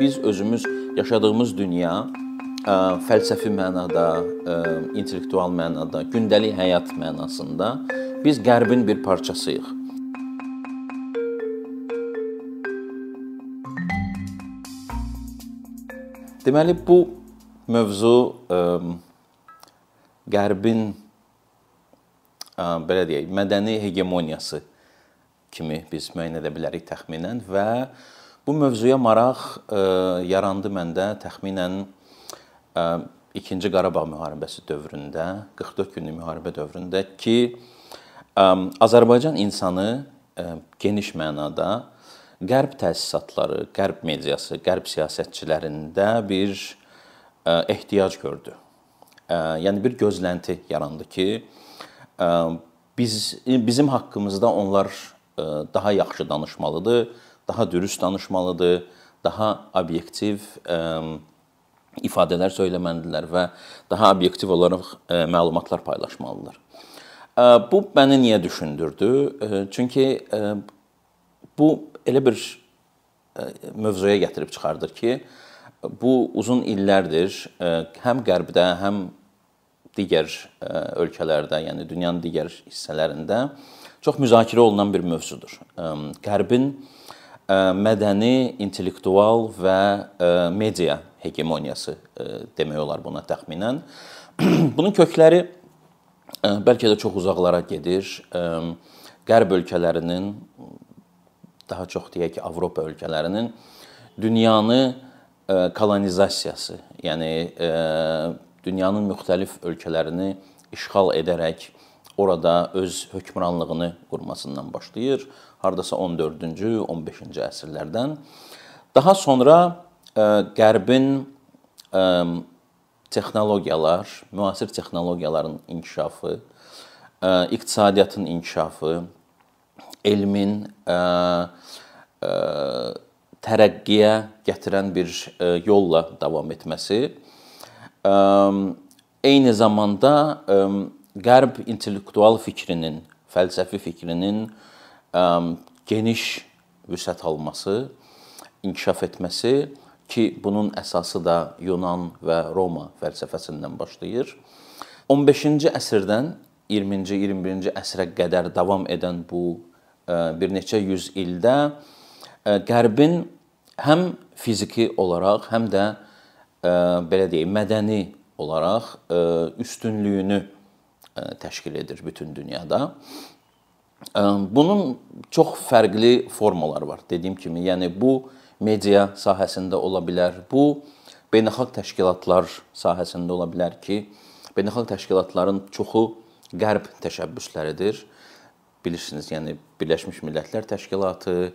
biz özümüz yaşadığımız dünya ə, fəlsəfi mənada, ə, intellektual mənada, gündəlik həyat mənasında biz Qərbin bir parçasıyıq. Deməli bu mövzu ə, Qərbin ə, belə deyək, mədəni hegemoniyası kimi biz müəyyən edə bilərik təxminən və bu mövzuya maraq ə, yarandı məndə təxminən ə, 2-ci Qarabağ müharibəsi dövründə, 44 günlük müharibə dövründə ki, ə, Azərbaycan insanı ə, geniş mənada Qərb təsisatları, Qərb mediası, Qərb siyasətçilərində bir ə, ehtiyac gördü. Ə, yəni bir gözlənti yarandı ki, ə, biz bizim haqqımızda onlar daha yaxşı danışmalıdır, daha dürüst danışmalıdır, daha obyektiv ifadələr söyləməlidirlər və daha obyektiv olaraq məlumatlar paylaşmalıdırlar. Bu məni niyə düşündürdü? Çünki bu elə bir mövzuya gətirib çıxardır ki, bu uzun illərdir həm Qərbdə, həm digər ölkələrdə, yəni dünyanın digər hissələrində çox müzakirə olunan bir mövzudur. Qərbin mədəni, intellektual və media hegemoniyası demək olar buna təxminən. Bunun kökləri bəlkə də çox uzaqlara gedir. Qərb ölkələrinin daha çox deyək ki, Avropa ölkələrinin dünyanı kolonizasiyası, yəni dünyanın müxtəlif ölkələrini işğal edərək orada öz hökmranlığını qurmasından başlayır. Hardasa 14-cü, 15-ci əsrlərdən. Daha sonra e, Qərbin e, texnologiyalar, müasir texnologiyaların inkişafı, e, iqtisadiyyatın inkişafı, elmin tərəqqiyə gətirən bir yolla davam etməsi eyni zamanda Qərb intellektual fikrinin, fəlsəfi fikrinin ə, geniş vüsət alması, inkişaf etməsi ki, bunun əsası da Yunan və Roma fəlsəfəsindən başlayır. 15-ci əsrdən 20-ci, 21-ci əsrə qədər davam edən bu ə, bir neçə yüz ildə ə, Qərbin həm fiziki olaraq, həm də ə, belə deyək, mədəni olaraq üstünlüyünü təşkil edir bütün dünyada. Bunun çox fərqli formaları var. Dediyim kimi, yəni bu media sahəsində ola bilər. Bu beynəlxalq təşkilatlar sahəsində ola bilər ki, beynəlxalq təşkilatların çoxu qərb təşəbbüsləridir. Bilirsiniz, yəni Birləşmiş Millətlər Təşkilatı,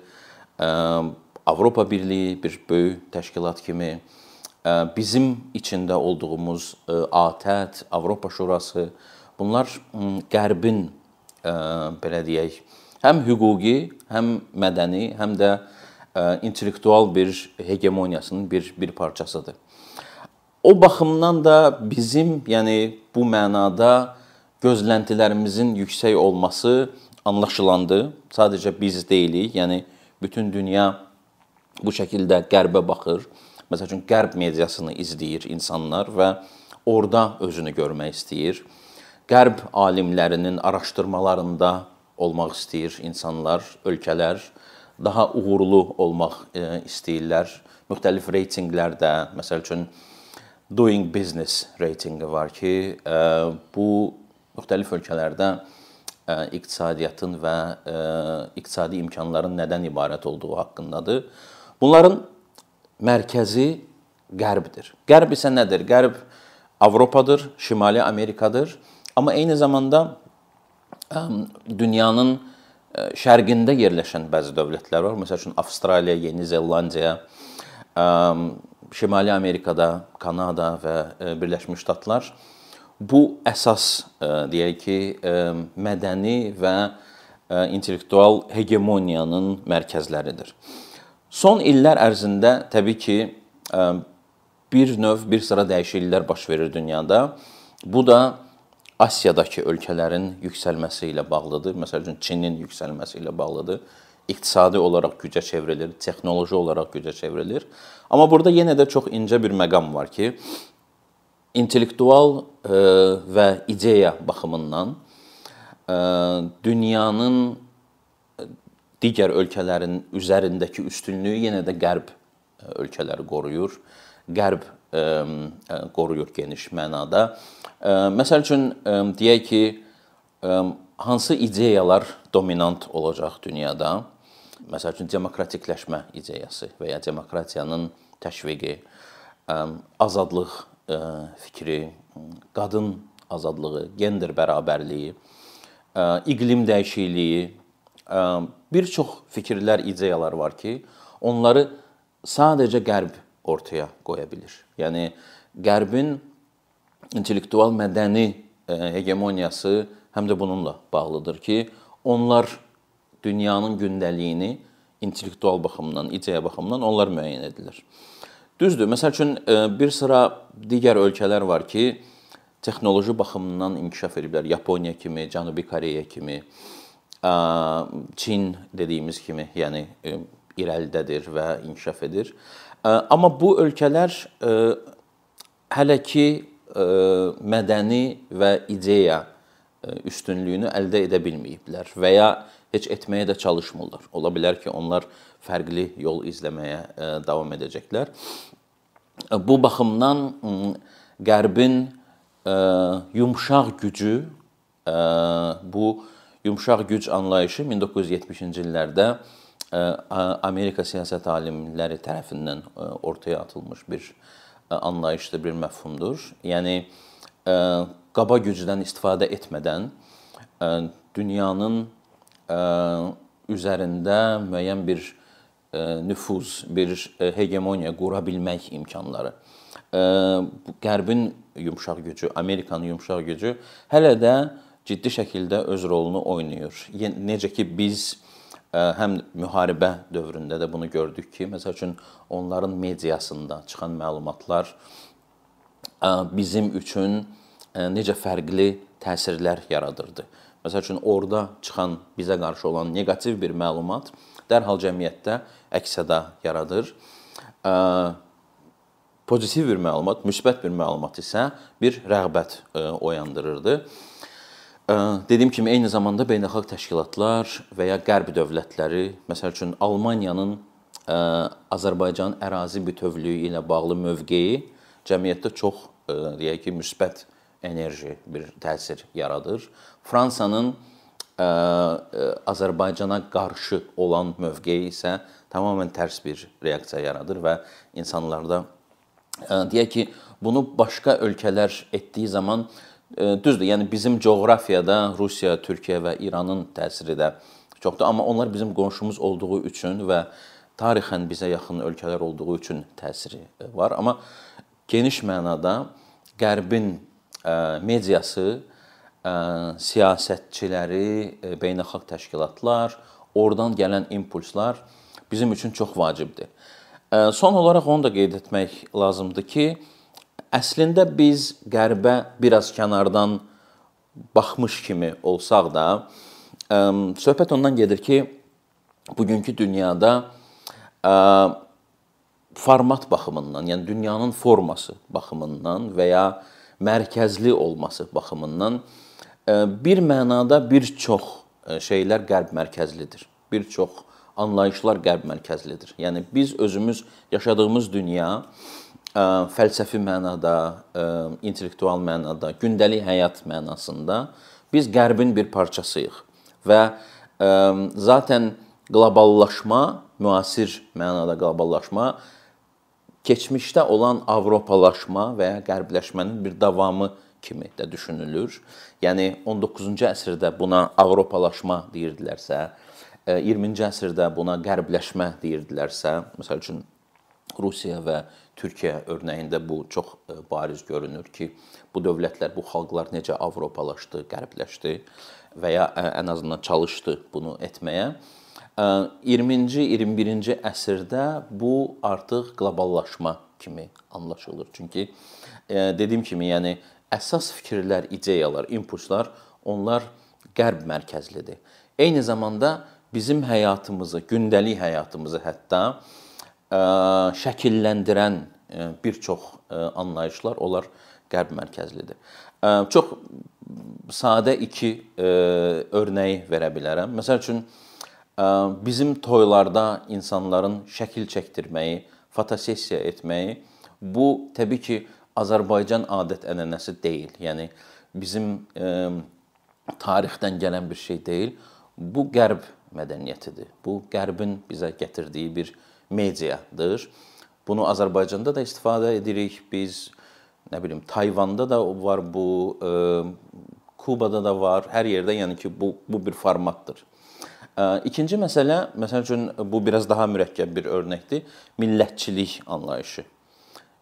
Avropa Birliyi bir böyük təşkilat kimi bizim içində olduğumuz ATƏT, Avropa Şurası, Bunlar Qərbin belə deyək, həm hüquqi, həm mədəni, həm də intellektual bir hegemoniyasının bir bir parçasıdır. O baxımdan da bizim, yəni bu mənada gözləntilərimizin yüksək olması anlaşılandı. Sadəcə biz deyilik, yəni bütün dünya bu şəkildə qərbə baxır. Məsəl üçün qərb mediasını izləyir insanlar və orada özünü görmək istəyir. Qərb alimlərinin araşdırmalarında olmaq istəyir insanlar, ölkələr daha uğurlu olmaq e, istəyirlər. Müxtəlif reytinqlərdə, məsəl üçün Doing Business reytinqi var ki, e, bu müxtəlif ölkələrdə e, iqtisadiyyatın və iqtisadi imkanların nədən ibarət olduğu haqqındadır. Bunların mərkəzi Qərbdir. Qərb isə nədir? Qərb Avropadır, Şimali Amerikadır Amma eyni zamanda dünyanın şərqində yerləşən bəzi dövlətlər var. Məsəl üçün Avstraliya, Yeni Zelandiya, Şimali Amerikada, Kanada və Birləşmiş Ştatlar bu əsas deyək ki, mədəni və intellektual hegemoniyanın mərkəzləridir. Son illər ərzində təbii ki, bir növ bir sıra dəyişikliklər baş verir dünyada. Bu da Asiyadakı ölkələrin yüksəlməsi ilə bağlıdır. Məsəl üçün Çinin yüksəlməsi ilə bağlıdır. iqtisadi olaraq gücə çevrilir, texnoloji olaraq gücə çevrilir. Amma burada yenə də çox incə bir məqam var ki, intellektual və ideya baxımından dünyanın digər ölkələrin üzərindəki üstünlüyü yenə də qərb ölkələri qoruyur. Qərb qoruyur geniş mənada. Məsəl üçün deyək ki, hansı ideyalar dominant olacaq dünyada? Məsəl üçün demokratikləşmə ideyası və ya demokratiyanın təşviqi, azadlıq fikri, qadın azadlığı, gender bərabərliyi, iqlim dəyişikliyi, bir çox fikirlər, ideyalar var ki, onları sadəcə qərb ortaya qoya bilər. Yəni Qərbin intellektual mədəni e, hegemoniyası həm də bununla bağlıdır ki, onlar dünyanın gündəliyini intellektual baxımdan, ideya baxımından onlar müəyyən edirlər. Düzdür. Məsəl üçün e, bir sıra digər ölkələr var ki, texnoloji baxımından inkişaf ediblər. Yaponiya kimi, Cənubi Koreya kimi, Çin dediyimiz kimi, yəni e, irəlidədir və inkişaf edir. Amma bu ölkələr hələ ki mədəni və ideya üstünlüyünü əldə edə bilməyiblər və ya heç etməyə də çalışmırlar. Ola bilər ki, onlar fərqli yol izləməyə davam edəcəklər. Bu baxımdan Qərbin yumşaq gücü bu yumşaq güc anlayışı 1970-ci illərdə Amerika siyasət alimləri tərəfindən ortaya atılmış bir anlayışdır, bir məfhumdur. Yəni qaba gücdən istifadə etmədən dünyanın üzərində müəyyən bir nüfuz, bir hegemoniya qura bilmək imkanları. Qərbin yumşaq gücü, Amerikanın yumşaq gücü hələ də ciddi şəkildə öz rolunu oynayır. Necə ki biz həm müharibə dövründə də bunu gördük ki, məsəl üçün onların mediasında çıxan məlumatlar bizim üçün necə fərqli təsirlər yaradırdı. Məsəl üçün orada çıxan bizə qarşı olan neqativ bir məlumat dərhal cəmiyyətdə əks-səda yaradır. Pozitiv bir məlumat, müsbət bir məlumat isə bir rəğbət oyandırırdı. Dediyim kimi eyni zamanda beynəlxalq təşkilatlar və ya qərb dövlətləri, məsəl üçün Almaniyanın Azərbaycanın ərazi bütövlüyü ilə bağlı mövqeyi cəmiyyətdə çox deyək ki, müsbət enerji bir təsir yaradır. Fransanın Azərbaycana qarşı olan mövqeyi isə tamamilə tərs bir reaksiya yaradır və insanlarda deyək ki, bunu başqa ölkələr etdiyi zaman Düzdür, yəni bizim coğrafiyada Rusiya, Türkiyə və İranın təsiri də çoxdur, amma onlar bizim qonşumuz olduğu üçün və tarixən bizə yaxın ölkələr olduğu üçün təsiri var. Amma geniş mənada Qərbin mediası, siyasətçiləri, beynəlxalq təşkilatlar, oradan gələn impulslar bizim üçün çox vacibdir. Son olaraq onu da qeyd etmək lazımdır ki, Əslində biz qərbə biraz kənardan baxmış kimi olsaq da, söhbət ondan gedir ki, bugünkü dünyada format baxımından, yəni dünyanın forması baxımından və ya mərkəzli olması baxımından bir mənada bir çox şeylər qərb mərkəzlidir. Bir çox anlayışlar qərb mərkəzlidir. Yəni biz özümüz yaşadığımız dünya fəlsəfi mənada, intellektual mənada, gündəlik həyat mənasında biz Qərbin bir parçasıyıq və zaten qloballaşma, müasir mənada qloballaşma keçmişdə olan Avropalaşma və ya qərbləşmənin bir davamı kimi də düşünülür. Yəni 19-cu əsrdə buna Avropalaşma deyirdilərsə, 20-ci əsrdə buna qərbləşmə deyirdilərsə, məsəl üçün Rusiya və Türkiyə örnəyində bu çox e, bariz görünür ki, bu dövlətlər, bu xalqlar necə avropalaşdı, qərbləşdi və ya e, ən azından çalışdı bunu etməyə. 20-ci, e, 21-ci əsrdə bu artıq qloballaşma kimi anlaşılır. Çünki dediyim kimi, yəni əsas fikirlər, ideyalar, impulslar onlar qərb mərkəzlidir. Eyni zamanda bizim həyatımızı, gündəlik həyatımızı hətta şəkilləndirən bir çox anlayışlar onlar qərb mərkəzlidir. Çox sadə iki örnəyi verə bilərəm. Məsəl üçün bizim toylarda insanların şəkil çəkdirməyi, fotosessiya etməyi bu təbii ki, Azərbaycan adət-ənənəsi deyil. Yəni bizim tarixdən gələn bir şey deyil. Bu qərb mədəniyyətidir. Bu qərbin bizə gətirdiyi bir mediadır. Bunu Azərbaycanda da istifadə edirik. Biz nə bilim Tayvanda da var bu, ə, Kubada da var. Hər yerdə yəni ki, bu bu bir formatdır. İkinci məsələ, məsəl üçün bu biraz daha mürəkkəb bir örnəkdir. Millətçilik anlayışı.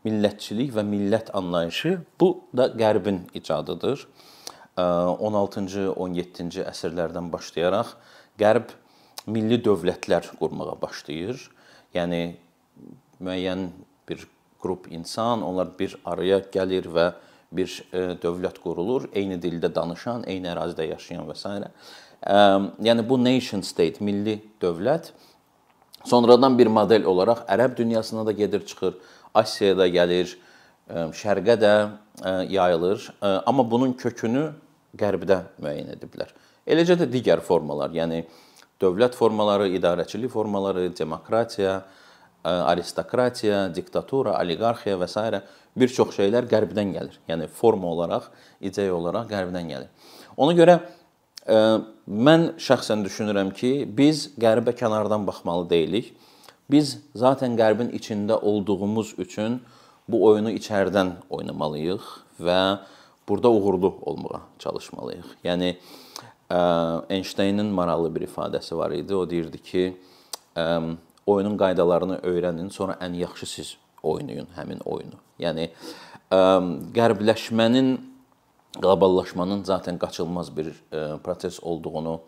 Millətçilik və millət anlayışı bu da Qərbin icadıdır. 16-cı, 17-ci əsrlərdən başlayaraq Qərb milli dövlətlər qurmağa başlayır. Yəni müəyyən bir qrup insan, onlar bir araya gəlir və bir dövlət qurulur, eyni dildə danışan, eyni ərazidə yaşayan və s. Yəni bu nation state, milli dövlət sonradan bir model olaraq ərəb dünyasına da gedir, çıxır, Asiyaya da gəlir, şərqə də yayılır. Amma bunun kökünü qərbdə müəyyən ediblər. Eləcə də digər formalar, yəni dövlət formaları, idarəçilik formaları, demokratiya, aristokratiya, diktatura, oliqarxiya və s. bir çox şeylər qərbdən gəlir. Yəni forma olaraq, ideya olaraq qərbdən gəlir. Ona görə mən şəxsən düşünürəm ki, biz qərbə kənardan baxmalı deyilik. Biz zaten qərbin içində olduğumuz üçün bu oyunu içəridən oynamalıyıq və burada uğurlu olmağa çalışmalıyıq. Yəni Einsteinın maraqlı bir ifadəsi var idi. O deyirdi ki, oyunun qaydalarını öyrənin, sonra ən yaxşı siz oynayın həmin oyunu. Yəni qərbləşmənin qloballaşmanın zaten qaçılmaz bir proses olduğunu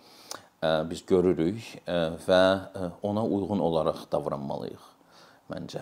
biz görürük və ona uyğun olaraq davranmalıyıq məncə.